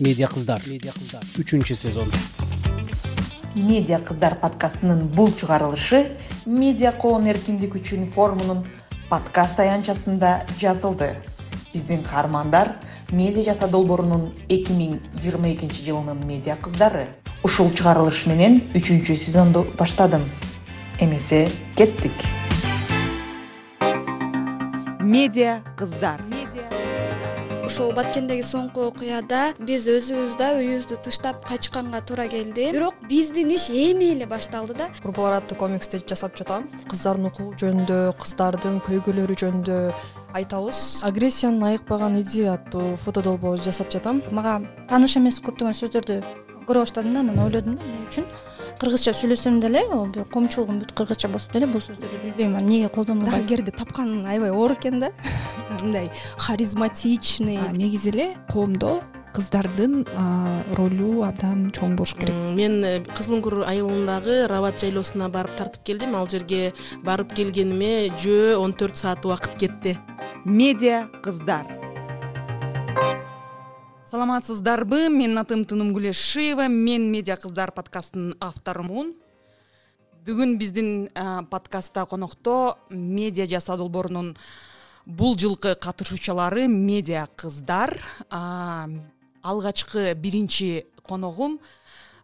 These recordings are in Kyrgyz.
медиа кыздар. Медиа кыздар. Үчүнчү сезон. Медиа кыздар подкастынын бул чыгарылышы медиа коом эркиндик үчүн форумунун подкаст таянчасында жазылды. Биздин каармандар медиа жаса долбоорунун эки миң жыйырма экинчи жылынын медиа кыздары. Ушул чыгарылыш менен үчүнчү сезонду баштадым. Эмесе кеттик. Медиа кыздар ушул баткендеги соңку окуяда биз өзүбүз да үйүбүздү тыштап качканга туура келди. Бирок биздин иш эми эле башталды да. Курбулар аттуу комиксти жасап жатам. Кыздардын укугу жөнүндө кыздардын көйгөйлөрү жөнүндө айтабыз. Агрессияны айыкпаган иди аттуу фото долбоор жасап жатам. Мага тааныш эмес көптөгөн сөздөрдү көрө баштадым да анан ойлодум да эмне үчүн. Кыргызча сүйлөсөм деле коомчулугум бүт кыргызча болсо деле бул сөздөрдү билбейм анан эмнеге колдонулбайт дарыгерди тапкан аябай оор экен да. Мындай харизматичный. Негизи эле коомдо кыздардын ролу абдан чоң болуш керек. Мен э, кызыл үңкүр айылындагы рабат жайлоосуна барып тартып келдим. Ал жерге барып келгениме жөө он төрт саат убакыт кетти. Медиа кыздар саламатсыздарбы менин атым тынымгүл эшиева мен медиа кыздар подкастынын авторумун. Бүгүн биздин подкастта конокто медиа жаса долбоорунун бул жылкы катышуучулары медиа кыздар алгачкы биринчи коногум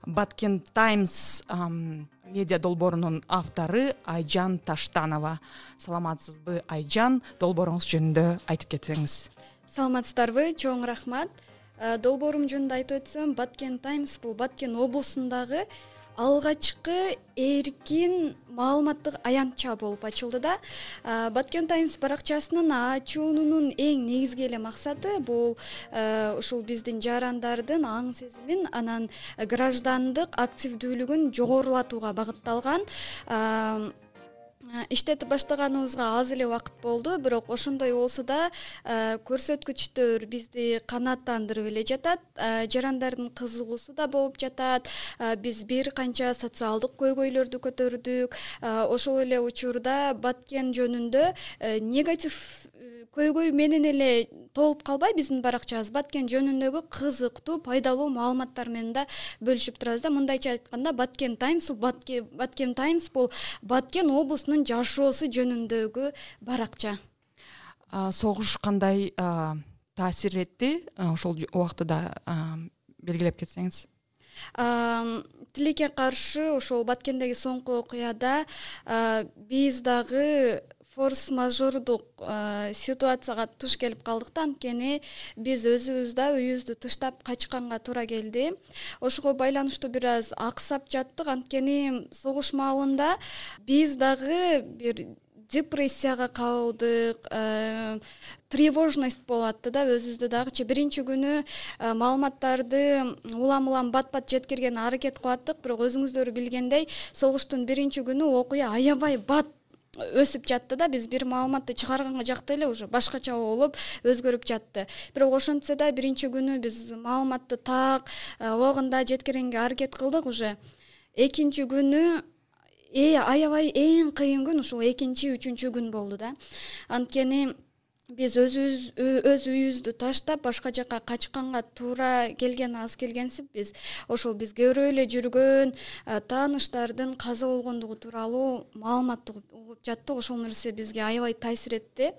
баткен таймс медиа долбоорунун автору айжан таштанова. Саламатсызбы айжан? Долбооруңуз жөнүндө айтып кетсеңиз. Саламатсыздарбы чоң рахмат долбоорум жөнүндө айтып өтсөм баткен таймс бул баткен облусундагы алгачкы эркин маалыматтык аянтча болуп ачылды да. Э, баткен таймс баракчасынын ачуунунун эң негизги эле максаты бул э, ушул биздин жарандардын аң сезимин анан граждандык активдүүлүгүн жогорулатууга багытталган Э, иштетип баштаганыбызга аз эле убакыт болду бирок ошондой болсо да э, көрсөткүчтөр бизди канааттандырып эле жатат. Э, жарандардын кызыгуусу да болуп жатат. Биз бир канча социалдык көйгөйлөрдү көтөрдүк. Ошол эле учурда баткен жөнүндө негатив көйгөй менен эле толуп калбай биздин баракчабыз. Баткен жөнүндөгү кызыктуу пайдалуу маалыматтар менен да бөлүшүп турабыз да. Мындайча айтканда баткен таймс баткен таймс бул баткен облусунун жашоосу жөнүндөгү баракча. Согуш кандай таасир этти? Ошол убактыда белгилеп кетсеңиз. Тилекке каршы ошол баткендеги соңку окуяда биз дагы форс мажордук э, ситуацияга туш келип калдык да анткени биз өзүбүз да үйүбүздү тыштап качканга туура келди. Ошого байланыштуу бир аз аксап жаттык. Анткени согуш маалында биз дагы бир депрессияга кабылдык э, тревожность болуп атты да өзүбүздө дагычы. Биринчи күнү э, маалыматтарды улам улам бат бат жеткиргенге аракет кылып аттык бирок өзүңүздөр билгендей согуштун биринчи күнү окуя аябай бат өсүп жатты да биз бир маалыматты чыгарганга жакты эле уже башкача болуп өзгөрүп жатты. Бирок ошентсе да биринчи күнү биз маалыматты так э, убагында жеткиргенге аракет кылдык уже. Экинчи күнү э, аябай эң кыйын күн ушул экинчи үчүнчү күн болду да. Анткени биз өзүбүз өз үйүбүздү таштап башка жака качканга туура келген аз келгенсип биз ошол биз көрө эле жүргөн тааныштардын каза болгондугу тууралуу маалыматты угуп жаттык. Ошол нерсе бизге аябай таасир этти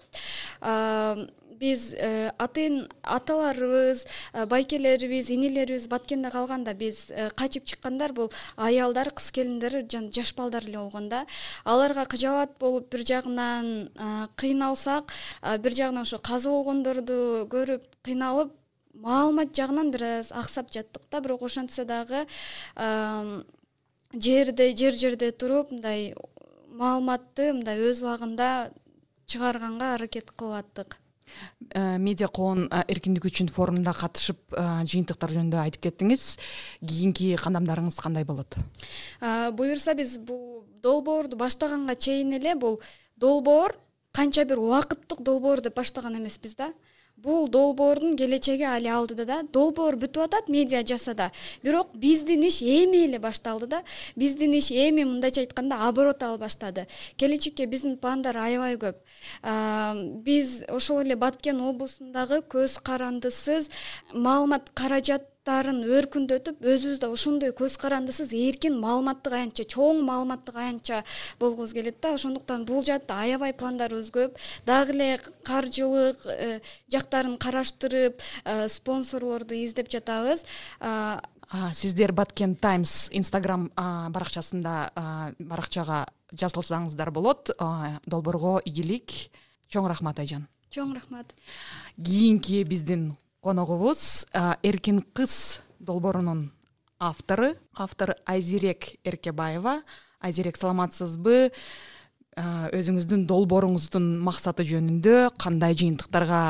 биз э, атын аталарыбыз э, байкелерибиз инилерибиз баткенде калганда биз э, качып чыккандар бул аялдар кыз келиндер жана жаш балдар эле болгон да аларга кыжаабат болуп бир жагынан кыйналсак бир жагынан ошо каза болгондорду көрүп кыйналып маалымат жагынан бир аз аксап жаттык да. Бирок ошентсе дагы жерде жер жерде туруп мындай маалыматты мындай өз убагында чыгарганга аракет кылып аттык медиа коом э, эркиндик үчүн форумуна катышып э, жыйынтыктар жөнүндө айтып кеттиңиз. Кийинки кадамдарыңыз кандай болот? Буюрса биз бул долбоорду баштаганга чейин эле бул долбоор канча бир убакыттык долбоор деп баштаган эмеспиз да бул долбоордун келечеги али алдыда да. Долбоор бүтүп атат медиа жасада. Бирок биздин иш эми эле башталды да. Биздин иш эми мындайча айтканда оборот ала баштады. Келечекке биздин пландар аябай көп. Биз ошол эле баткен облусундагы көз карандысыз маалымат каражат өркүндөтүп өзүбүздө ошондой көз карандысыз эркин маалыматтык аянтча чоң маалыматтык аянтча болгубуз келет да. Ошондуктан бул жаатта аябай пландарыбыз көп дагы эле каржылык э, жактарын караштырып э, спонсорлорду издеп жатабыз. Сиздер баткен таймс инстаграм баракчасында баракчага жазылсаңыздар болот. Долбоорго ийгилик. Чоң рахмат айжан. Чоң рахмат. Кийинки биздин коногубуз эркин кыз долбоорунун автору автор айзирек эркебаева. Айзирек саламатсызбы? Өзүңүздүн долбооруңуздун максаты жөнүндө кандай жыйынтыктарга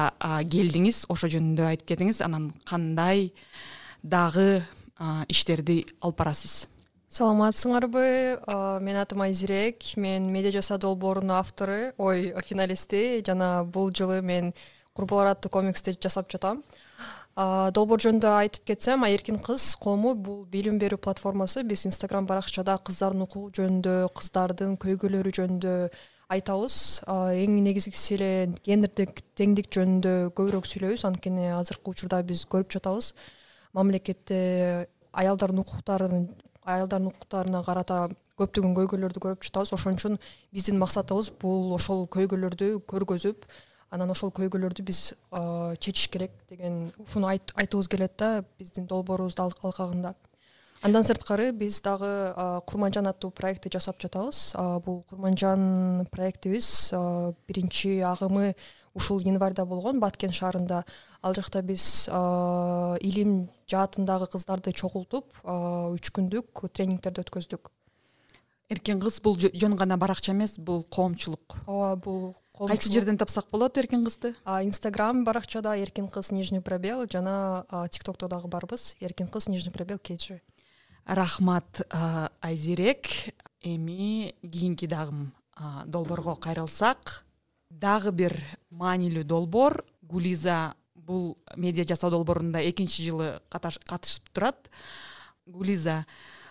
келдиңиз? Ошо жөнүндө айтып кетиңиз. Анан кандай дагы иштерди алып барасыз? Саламатсыңарбы? Менин атым айзирек. Мен медиа жаса долбоорунун автору. Ой финалисти жана бул жылы мен курбулар аттуу комиксти жасап жатам. Долбоор жөнүндө айтып кетсем эркин кыз кому бул билим берүү платформасы. Биз инстаграм баракчада кыздардын укугу жөнүндө кыздардын көйгөйлөрү жөнүндө айтабыз. Эң негизгиси эле гендердик теңдик жөнүндө көбүрөөк сүйлөйбүз. Анткени азыркы учурда биз көрүп жатабыз. Мамлекетте аялдардын укуктарын аялдардын укуктарына карата көптөгөн көйгөйлөрдү көрүп жатабыз. Ошон үчүн биздин максатыбыз бул ошол көйгөйлөрдү көргөзүп анан ошол көйгөйлөрдү биз чечиш керек деген ушуну айткыбыз келет да биздин долбоорубуздун алкагында. Андан сырткары биз дагы курманжан аттуу проектти жасап жатабыз. Бул курманжан проектибиз биринчи агымы ушул январда болгон баткен шаарында. Ал жакта биз илим жаатындагы кыздарды чогултуп үч күндүк тренингдерди өткөздүк. Эркин кыз бул жөн гана баракча эмес бул коомчулук. Ооба бул кайсы жерден тапсак болот эркин кызды? Инстаграм баракчада эркин кыз нижний пробел жана тик токто дагы барбыз. Эркин кыз нижний пробел kg рахмат айзирек эми кийинки дагы долбоорго кайрылсак дагы бир маанилүү долбоор гулиза бул медиа жасоо долбоорунда экинчи жылы катышып турат. Гулиза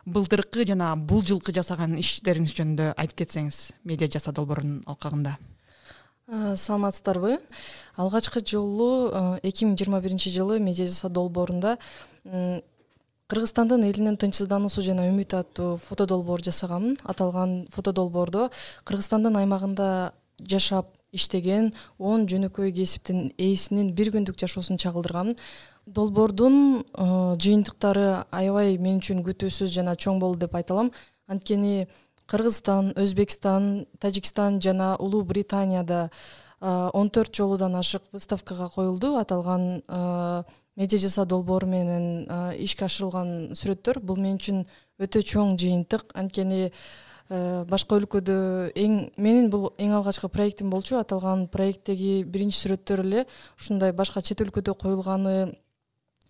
былтыркы жана бул жылкы жасаган иштериңиз жөнүндө айтып кетсеңиз медиа жасоо долбоорунун алкагында саламатсыздарбы? Алгачкы жолу эки миң жыйырма биринчи жылы медиа жасоо долбоорунда кыргызстандын элинин тынчсыздануусу жана үмүт аттуу фото долбоор жасаганмын аталган фото долбоордо кыргызстандын аймагында жашап иштеген он жөнөкөй кесиптин ээсинин бир күндүк жашоосун чагылдырганмын долбоордун жыйынтыктары аябай мен үчүн күтүүсүз жана чоң болду деп айта алам анткени кыргызстан өзбекстан тажикстан жана улуу британияда он төрт жолудан ашык выставкага коюлду. Аталган медиа жасоо долбоору менен ишке ашырылган сүрөттөр бул мен үчүн өтө чоң жыйынтык. Анткени башка өлкөдө эң менин бул эң алгачкы проектим болчу. Аталган проекттеги биринчи сүрөттөр эле ушундай башка чет өлкөдө коюлганы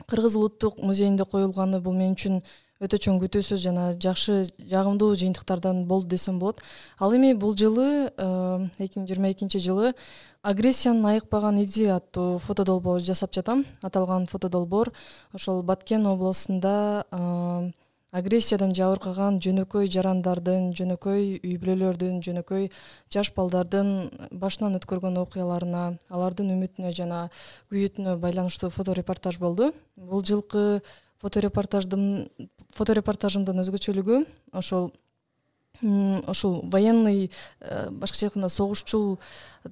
кыргыз улуттук музейинде коюлганы бул мен үчүн өтө чоң күтүүсүз жана жакшы жагымдуу жыйынтыктардан болду десем болот. Ал эми бул жылы э, эки миң жыйырма экинчи жылы агрессиянын айыкпаган изи аттуу фото долбоор жасап жатам. Аталган фото долбоор ошол баткен областунда э, агрессиядан жабыркаган жөнөкөй жарандардын жөнөкөй үй бүлөлөрдүн жөнөкөй жаш балдардын башынан өткөргөн окуяларына алардын үмүтүнө жана күйүтүнө байланыштуу фото репортаж болду. Бул жылкы фоторепортаждын фоторепортажымдын өзгөчөлүгү ошол ушул военный э, башкача айтканда согушчул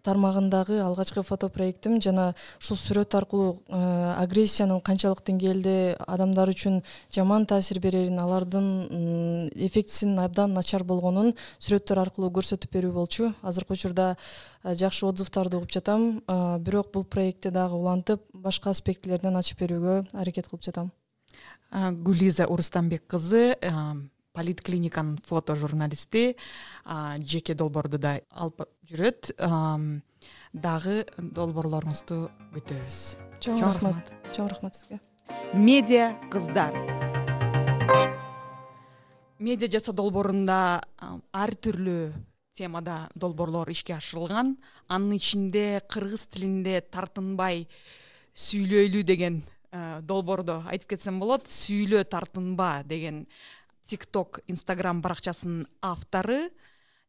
тармагындагы алгачкы фото проектим жана ушул сүрөт аркылуу э, агрессиянын канчалык деңгээлде адамдар үчүн жаман таасир берерин алардын эффектисинин абдан начар болгонун сүрөттөр аркылуу көрсөтүп берүү болчу. Азыркы учурда э, жакшы отзывдарды угуп жатам. Бирок бул проектти дагы улантып башка аспектилеринен ачып берүүгө аракет кылып жатам гулиза урустамбек кызы политклиниканын фото журналисти жеке долбоорду да алып жүрөт. Дагы долбоорлоруңузду күтөбүз. Чоң рахмат. чоң рахмат сизге. Медиа кыздар. Медиа жасоо долбоорунда ар түрлүү темада долбоорлор ишке ашырылган. Анын ичинде кыргыз тилинде тартынбай сүйлөйлү деген долбоордо айтып кетсем болот сүйлө тартынба деген тик ток инстаграм баракчасынын автору.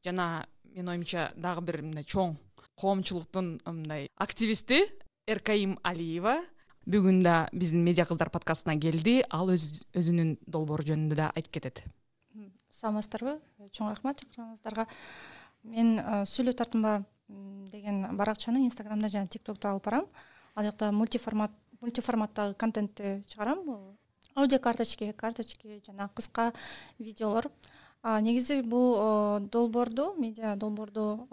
Жана менин оюмча дагы бир мындай чоң коомчулуктун мындай активисти эркайым алиева бүгүн да биздин медиа кыздар подкастына келди. Ал өзүнүн долбоору жөнүндө да айтып кетет. Саламатсыздарбы? Чоң рахмат. Чакырганыңыздарга мен сүйлө тартынба деген баракчаны инстаграмда жана тик токто алып барам. Ал жакта мультиформат мультиформаттагы контентти чыгарам бул аудио карточки карточки жана кыска видеолор. Негизи бул долбоорду медиа долбоорду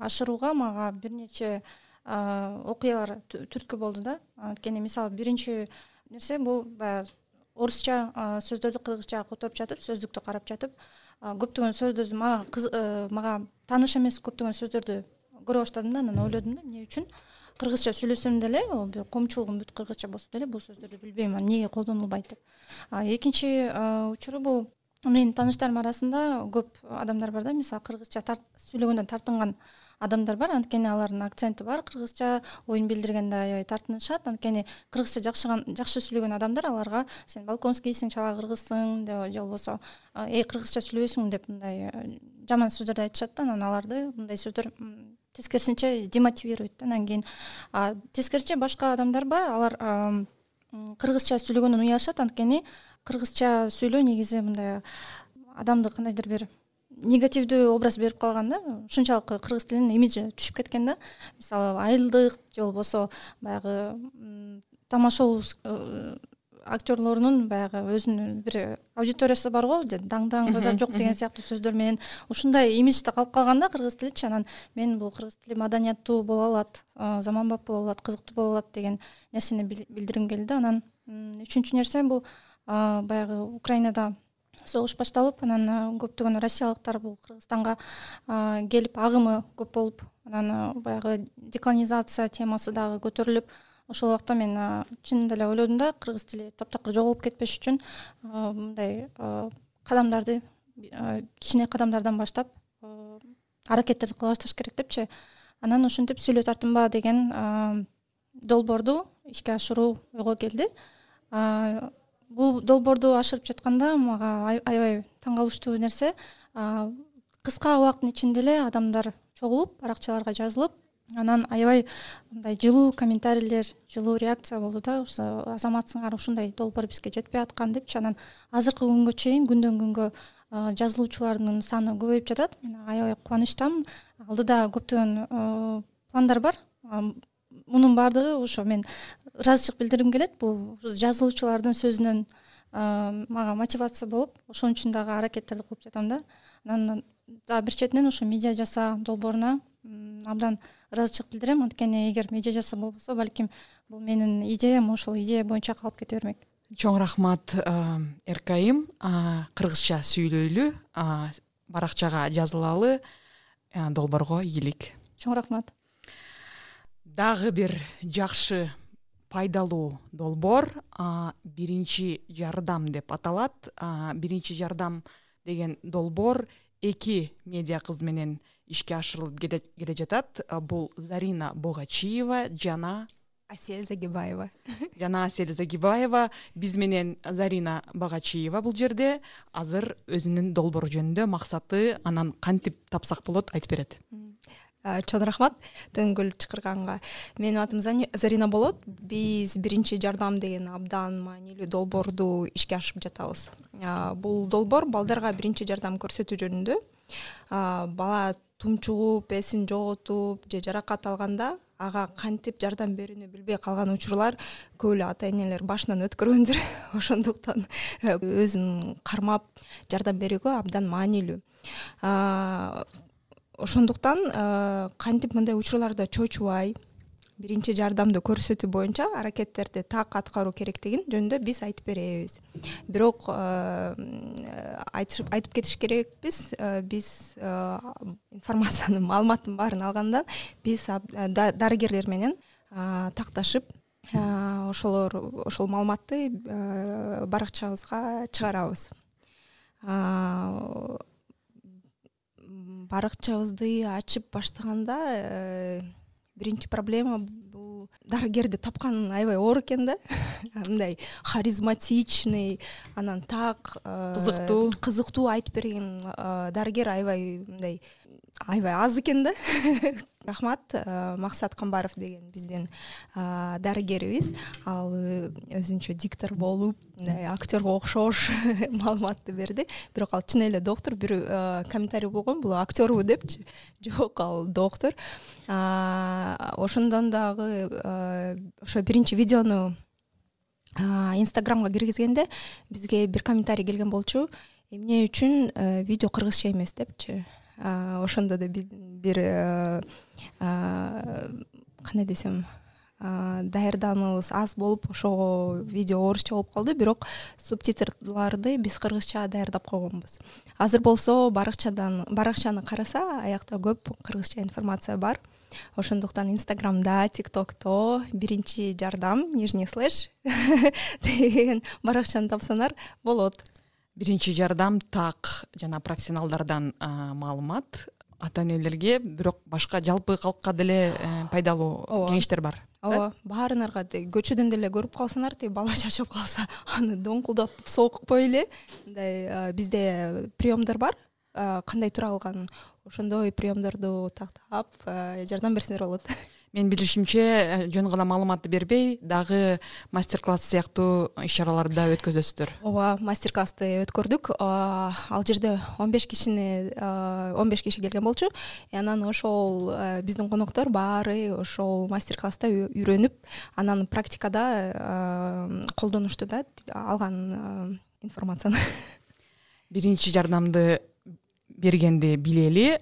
ашырууга мага бир нече окуялар түрткү болду да. Анткени мисалы биринчи нерсе бул баягы орусча сөздөрдү кыргызчага которуп жатып сөздүктү карап жатып көптөгөн сөздөрдү мага э, мага тааныш эмес көптөгөн сөздөрдү көрө баштадым да анан ойлодум да эмне үчүн кыргызча сүйлөсөм деле коомчулугум бүт кыргызча болсо деле бул сөздөрдү билбейм эмнеге колдонулбайт деп. Экинчи учуру бул менин тааныштарым арасында көп адамдар бар да мисалы кыргызча сүйлөгөндө тартынган адамдар бар анткени алардын акценти бар. Кыргызча оюн билдиргенде аябай тартынышат анткени кыргызча жакшы сүйлөгөн адамдар аларга сен балконскийсиң чала кыргызсың же болбосо эй кыргызча сүйлөбөйсүңбү деп мындай э, жаман сөздөрдү айтышат да анан аларды мындай сөздөр тескерисинче демотивирует да анан кийин. Тескерисинче башка адамдар бар алар кыргызча сүйлөгөндөн уялышат анткени кыргызча сүйлөө негизи мындай адамды кандайдыр бир негативдүү образ берип калган да ушунчалык кыргыз тилинин имиджи түшүп кеткен да. Мисалы айылдык же болбосо баягы тамашолоо э, актерлорунун баягы өзүнүн бир аудиториясы бар го базар жок деген сыяктуу сөздөр менен ушундай имиджде калып калган да кыргыз тиличи анан мен бул кыргыз тили маданияттуу боло алат заманбап боло алат кызыктуу боло алат деген нерсени билдиргим келди. Анан үчүнчү нерсе бул баягы украинада согуш башталып анан көптөгөн россиялыктар бул кыргызстанга келип агымы көп болуп анан баягы деколонизация темасы дагы көтөрүлүп ошол убакта мен чынында эле ойлодум да кыргыз тили таптакыр жоголуп кетпеш үчүн мындай кадамдарды кичине кадамдардан баштап аракеттерди кыла башташ керек депчи. Анан ошентип сүйлө тартынба деген долбоорду ишке ашыруу ойго келди. Бул долбоорду ашырып жатканда мага аябай таң калыштуу нерсе кыска убакыттын ичинде эле адамдар чогулуп баракчаларга жазылып анан аябай мындай жылуу комментарийлер жылуу реакция болду да азаматсыңар ушундай долбоор бизге жетпей аткан депчи. Анан азыркы күнгө чейин күндөн күнгө жазылуучулардын саны көбөйүп жатат. Мен аябай кубанычтамын. Алдыда көптөгөн пландар бар. Мунун баардыгы ошо мен ыраазычылык билдиргим келет. Бул жазылуучулардын сөзүнөн мага мотивация болуп ошон үчүн дагы аракеттерди кылып жатам да. Анан дагы бир четинен ушул медиа жаса долбооруна абдан ыраазычылык билдирем. Анткени эгер медиа жаса болбосо балким бул менин идеям ошол идея боюнча калып кете бермек. Чоң рахмат эркайым. Кыргызча сүйлөйлү баракчага жазылалы долбоорго ийгилик. Чоң рахмат. Дагы бир жакшы пайдалуу долбоор биринчи жардам деп аталат. Биринчи жардам деген долбоор эки медиа кыз менен ишке ашырылып келе жатат. Бул зарина богачиева жана асель загибаева. жана асель загибаева. Биз менен зарина богачиева бул жерде. Азыр өзүнүн долбоору жөнүндө максаты анан кантип тапсак болот айтып берет. Чоң рахмат. Дөңгөл чакырганга менин атым зарина болот. Биз биринчи жардам деген абдан маанилүү долбоорду ишке ашырып жатабыз. Бул долбоор балдарга биринчи жардам көрсөтүү жөнүндө бала тумчугуп эсин жоготуп же жаракат алганда ага кантип жардам берүүнү билбей калган учурлар көп эле ата энелер башынан өткөргөндүр ошондуктан э, өзүн кармап жардам берүүгө абдан маанилүү. Ошондуктан э, кантип мындай учурларда чочубай биринчи жардамды көрсөтүү боюнча аракеттерди так аткаруу керектигин жөнүндө биз айтып беребиз. Бирок э, айтып кетиш керекпиз. Э, биз информациянын маалыматтын баарын алгандан биз дарыгерлер менен такташып ошолор ошол маалыматты баракчабызга чыгарабыз. Баракчабызды ачып баштаганда э, биринчи проблема бул дарыгерди тапкан аябай оор экен да. Мындай харизматичный анан так э, кызыктуу. кызыктуу айтып берген э, дарыгер аябай мындай аябай аз экен да рахмат максат камбаров деген биздин дарыгерибиз ал өзүнчө диктор болуп мындай актерго окшош маалыматты берди. Бирок ал чын эле доктур бир комментарий болгон бул актербу депчи? Жок ал доктур ошондон дагы ошо биринчи видеону инстаграмга киргизгенде бизге бир комментарий келген болчу. Эмне үчүн э, видео кыргызча эмес депчи? Ошондо да биздин бир э, кандай десем даярдануубыз аз болуп ошого видео орусча болуп калды бирок субтитрларды биз кыргызча даярдап койгонбуз. Азыр болсо баракчадан баракчаны караса аякта көп кыргызча информация бар. Ошондуктан инстаграмда тик токто биринчи жардам нижний слэш деген баракчаны тапсаңар болот. Биринчи жардам так жана профессионалдардан маалымат ата энелерге бирок башка жалпы калкка деле э, пайдалуу кеңештер бар ооба баарыңарга тиги көчөдөн деле көрүп калсаңар тиги бала чачап калса аны доңкулдатып сокпой эле. Мындай бизде приемдор бар кандай туралганын ошондой приемдорду тактап жардам берсеңер болот менин билишимче э, жөн гана маалыматты бербей дагы мастер класс сыяктуу иш чараларды да өткөзөсүздөр. Ооба мастер классты өткөрдүк ал жерде он беш кишини он беш киши келген болчу. Анан ошол э, биздин коноктор баары ошол мастер класста үйрөнүп анан практикада колдонушту да алган информацияны. Биринчи жардамды бергенди билели.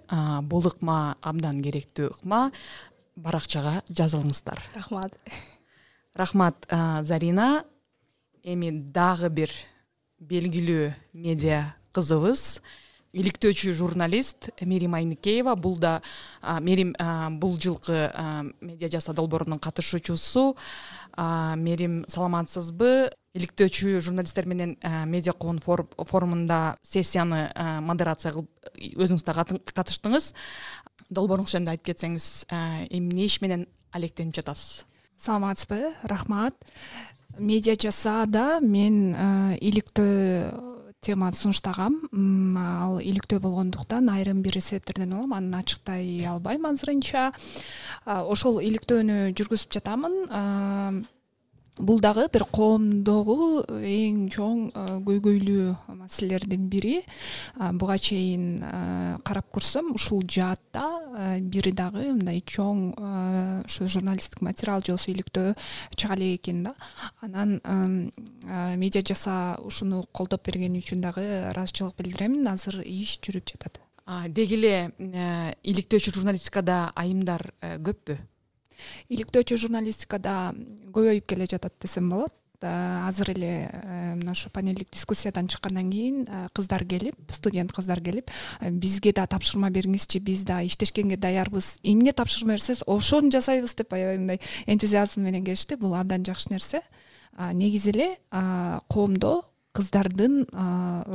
Бул ыкма абдан керектүү ыкма баракчага жазылыңыздар. Рахмат. Рахмат зарина. Эми дагы бир белгилүү медиа кызыбыз. Иликтөөчү журналист мерим айныкеева бул да мерим бул жылкы медиа жаса долбоорунун катышуучусу. Мерим саламатсызбы? Иликтөөчү журналисттер менен медиа коом форумунда сессияны модерация кылып өзүңүз да катыштыңыз долбооруңуз жөнүндө айтып кетсеңиз эмне иш менен алектенип жатасыз? Саламатсызбы? Рахмат. Медиа жасаада мен иликтөө теманы сунуштагам. Ал иликтөө болгондуктан айрым бир себептерден улам аны ачыктай албайм азырынча. Ошол иликтөөнү жүргүзүп жатамын бул дагы бир коомдогу эң чоң көйгөйлүү маселелердин бири. Буга чейин карап көрсөм ушул жаатта бири дагы мындай чоң ушу журналисттик материал же болбосо иликтөө чыга элек экен да. Анан медиа жаса ушуну колдоп бергени үчүн дагы ыраазычылык билдиремин азыр иш жүрүп жатат. Деги эле э, иликтөөчү журналистикада айымдар э, көппү иликтөөчү журналистикада көбөйүп келе жатат десем болот. Азыр эле э, мына ушу панелдик дискуссиядан чыккандан кийин э, кыздар келип студент кыздар келип э, бизге да тапшырма бериңизчи биз да иштешкенге даярбыз. Эмне тапшырма берсеңиз ошону жасайбыз деп аябай мындай энтузиазм менен келишти. Бул абдан жакшы нерсе. Негизи эле коомдо кыздардын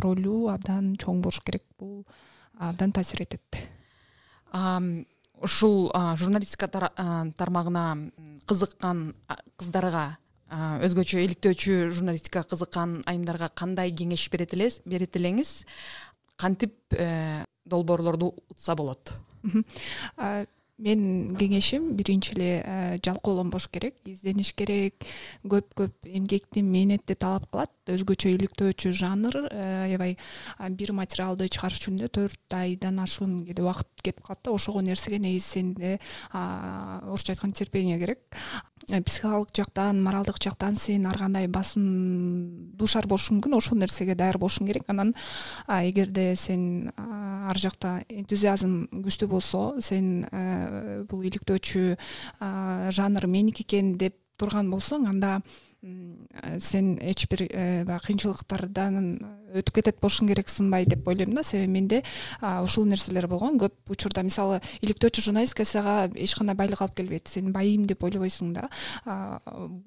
ролу абдан чоң болуш керек. Бул абдан таасир этет ушул журналистика тармагына кызыккан кыздарга өзгөчө иликтөөчү журналистикага кызыккан айымдарга кандай кеңеш берет элеңиз кантип э, долбоорлорду утса болот менин кеңешим биринчи эле э, жалкоолонбош керек издениш керек. Көп көп эмгекти мээнетти талап кылат. Өзгөчө иликтөөчү жанр э, аябай бир материалды чыгарыш үчүн эле төрт айдан ашуун кээде убакыт кетип калат да. Ошого нерсеге негизи сенде орусча айтканда терпение керек. Э, психологдук жактан моралдык жактан сен ар кандай басым дуушар болушуң мүмкүн ошол нерсеге даяр болушуң керек. Анан эгерде сен ар жакта энтузиазм күчтүү болсо сен бул иликтөөчү жанр меники экен деп турган болсоң анда сен эч бир э, баягы кыйынчылыктардан өтүп кетет болушуң керек сынбай деп ойлойм да. Себеби менде ушул нерселер болгон. Көп учурда мисалы иликтөөчү журналистика сага эч кандай байлык алып келбейт сен байыйм деп ойлобойсуң да.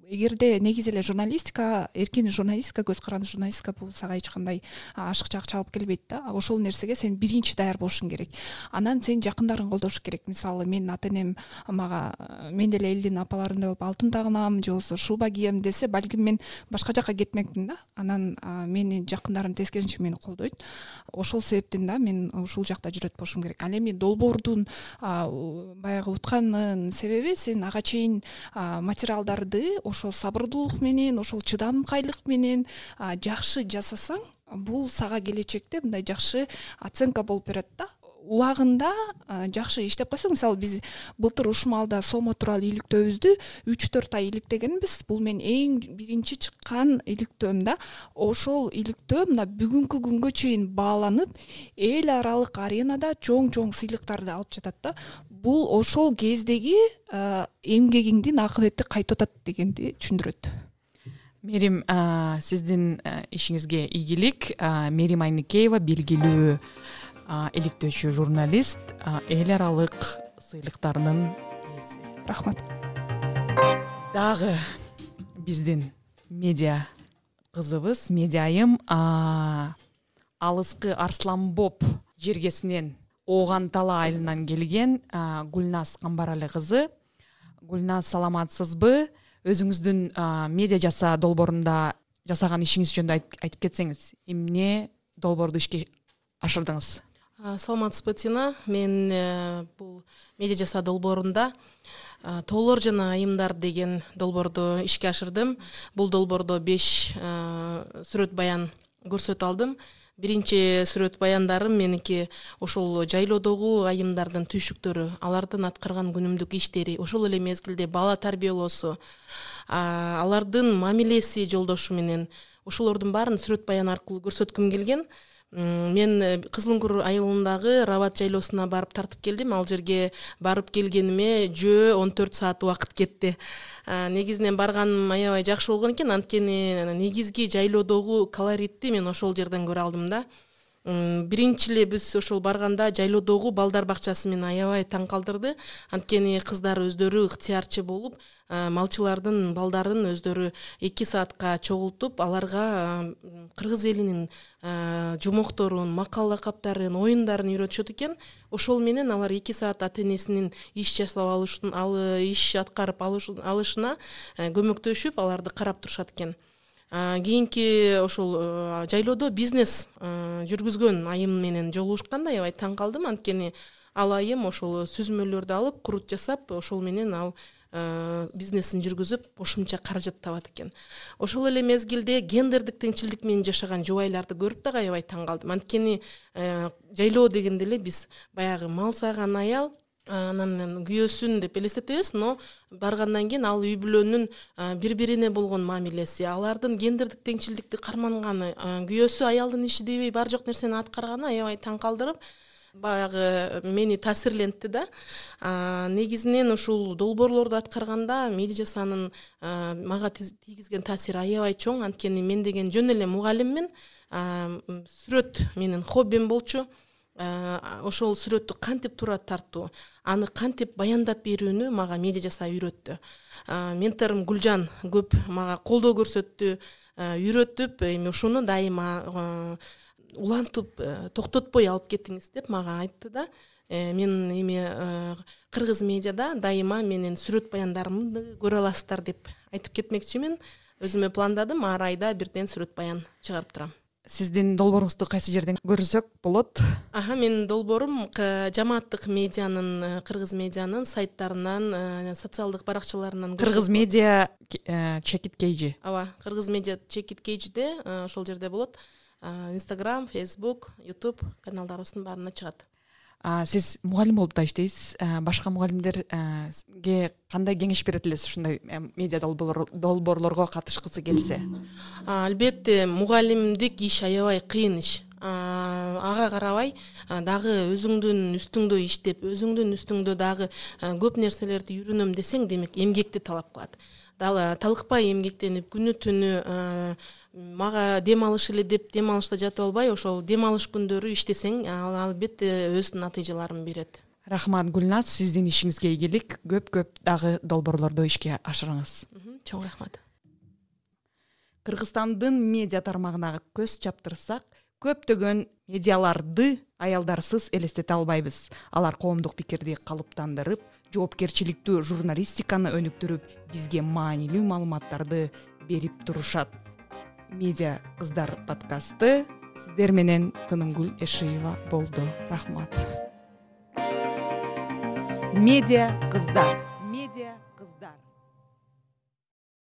Эгерде негизи эле журналистика эркин журналистика көз каранды журналистика бул сага эч кандай ашыкча акча алып келбейт да. Ошол нерсеге сен биринчи даяр болушуң керек. Анан сенин жакындарың колдош керек. Мисалы менин ата энем мага мен деле элдин апаларындай болуп алтын тагынам же болбосо шуба кием десе балким мен башка жака кетмекмин да. Анан менин жакындарым тескерисинче мени колдойт. Ошол себептен да мен ушул жакта жүрөт болушум керек. Ал эми долбоордун баягы утканын себеби сен ага чейин материалдарды ошол сабырдуулук менен ошол чыдамкайлык менен жакшы жасасаң бул сага келечекте мындай жакшы оценка болуп берет да убагында жакшы иштеп койсоң мисалы биз былтыр ушул маалда сому тууралуу иликтөөбүздү үч төрт ай иликтегенбиз. Бул менин эң биринчи чыккан иликтөөм да. Ошол иликтөө мына бүгүнкү күнгө чейин бааланып эл аралык аренада чоң чоң сыйлыктарды алып жатат да. Бул ошол кездеги эмгегиңдин акыбети кайтып атат дегенди түшүндүрөт. Мерим сиздин ишиңизге ийгилик. Мерим айныкеева белгилүү иликтөөчү журналист эл аралык сыйлыктарынын ээси рахмат. Дагы биздин медиа кызыбыз медиа айым алыскы арсланбоп жергесинен ооган тала айылынан келген гүлназ камбарали кызы. Гүлназ саламатсызбы? Өзүңүздүн медиа жаса долбоорунда жасаган ишиңиз жөнүндө айтып кетсеңиз эмне долбоорду ишке ашырдыңыз саламатсызбы тина мен э, бул медиа жаса долбоорунда тоолор жана айымдар деген долбоорду ишке ашырдым. Бул долбоордо беш сүрөт баян көрсөтө алдым. Биринчи сүрөт баяндарым меники ошол жайлоодогу айымдардын түйшүктөрү алардын аткарган күнүмдүк иштери ошол эле мезгилде бала тарбиялоосу алардын мамилеси жолдошу менен ошолордун баарын сүрөт баян аркылуу көрсөткүм келген мен э, кызыл үңкүр айылындагы рабат жайлоосуна барып тартып келдим. Ал жерге барып келгениме жөө он төрт саат убакыт кетти. Негизинен барганым аябай жакшы болгон экен. Анткени негизги жайлоодогу колоритти мен ошол жерден көрө алдым да биринчи эле биз ошол барганда жайлоодогу балдар бакчасы мени аябай таң калтырды анткени кыздар өздөрү ыктыярчы болуп малчылардын балдарын өздөрү эки саатка чогултуп аларга кыргыз элинин жомокторун макал лакаптарын оюндарын үйрөтүшөт экен. Ошол менен алар эки саат ата энесинин иш жасап алышын иш аткарып алышына көмөктөшүп аларды карап турушат экен кийинки ошол жайлоодо бизнес жүргүзгөн айым менен жолугушканда аябай таң калдым. Анткени ал айым ошол сүзмөлөрдү алып курут жасап ошол менен ал бизнесин жүргүзүп кошумча каражат табат экен. Ошол эле мезгилде гендердик теңчилдик менен жашаган жубайларды көрүп дагы аябай таң калдым. Анткени жайлоо дегенде эле биз баягы мал сааган аял анан күйөөсүн деп элестетебиз но баргандан кийин ал үй бүлөнүн бири бирине болгон мамилеси алардын гендердик теңчилдикти карманганы күйөөсү аялдын иши дебей бар жок нерсени аткарганы аябай таң калтырып баягы мени таасирлентти да. Негизинен ушул долбоорлорду аткарганда медиа жасанын мага тийгизген таасири аябай чоң. Анткени мен деген жөн эле мугалиммин. Сүрөт менин хоббим болчу ошол сүрөттү кантип туура тартуу? Аны кантип баяндап берүүнү мага медиа жасаа үйрөттү? Менторум гүлжан көп мага колдоо көрсөттү үйрөтүп эми ушуну дайыма улантып э, токтотпой алып кетиңиз деп мага айтты да. Э, мен эми э, кыргыз медиада дайыма менин сүрөт баяндарымды көрө аласыздар деп айтып кетмекчимин. Өзүмө пландадым ар айда бирден сүрөт баян чыгарып турам сиздин долбооруңузду кайсы жерден көрсөк болот? Аха менин долбоорум жамааттык медианын э, кыргыз медианын сайттарынан э, социалдык баракчаларынан кыргыз медиа чекит кейжи ооба кыргыз медиа чекит кейжиде э, ошол жерде болот. Инстаграм фейсбук ютуб каналдарыбыздын баарына чыгат сиз мугалим болуп да иштейсиз. Башка мугалимдерге кандай кеңеш берет элесиз ушундай медиа долбоорлорго катышкысы келсе? Албетте мугалимдик иш аябай кыйын иш ага карабай дагы өзүңдүн үстүңдө иштеп өзүңдүн үстүңдө дагы көп нерселерди үйрөнөм десең демек эмгекти талап кылат. Талыкпай эмгектенип күнү түнү мага дем алыш эле деп дем алышта жатып албай ошол дем алыш күндөрү иштесең ал албетте өз натыйжаларын берет. Рахмат гүлназ сиздин ишиңизге ийгилик көп көп дагы долбоорлорду ишке ашырыңыз. Чоң рахмат. Кыргызстандын медиа тармагына көз чаптырсак көптөгөн медиаларды аялдарсыз элестете албайбыз. Алар коомдук пикирди калыптандырып жоопкерчиликтүү журналистиканы өнүктүрүп бизге маанилүү маалыматтарды берип турушат. Медиа кыздар подкасты сиздер менен тынымгүл эшиева болду рахмат. Медиа кыздар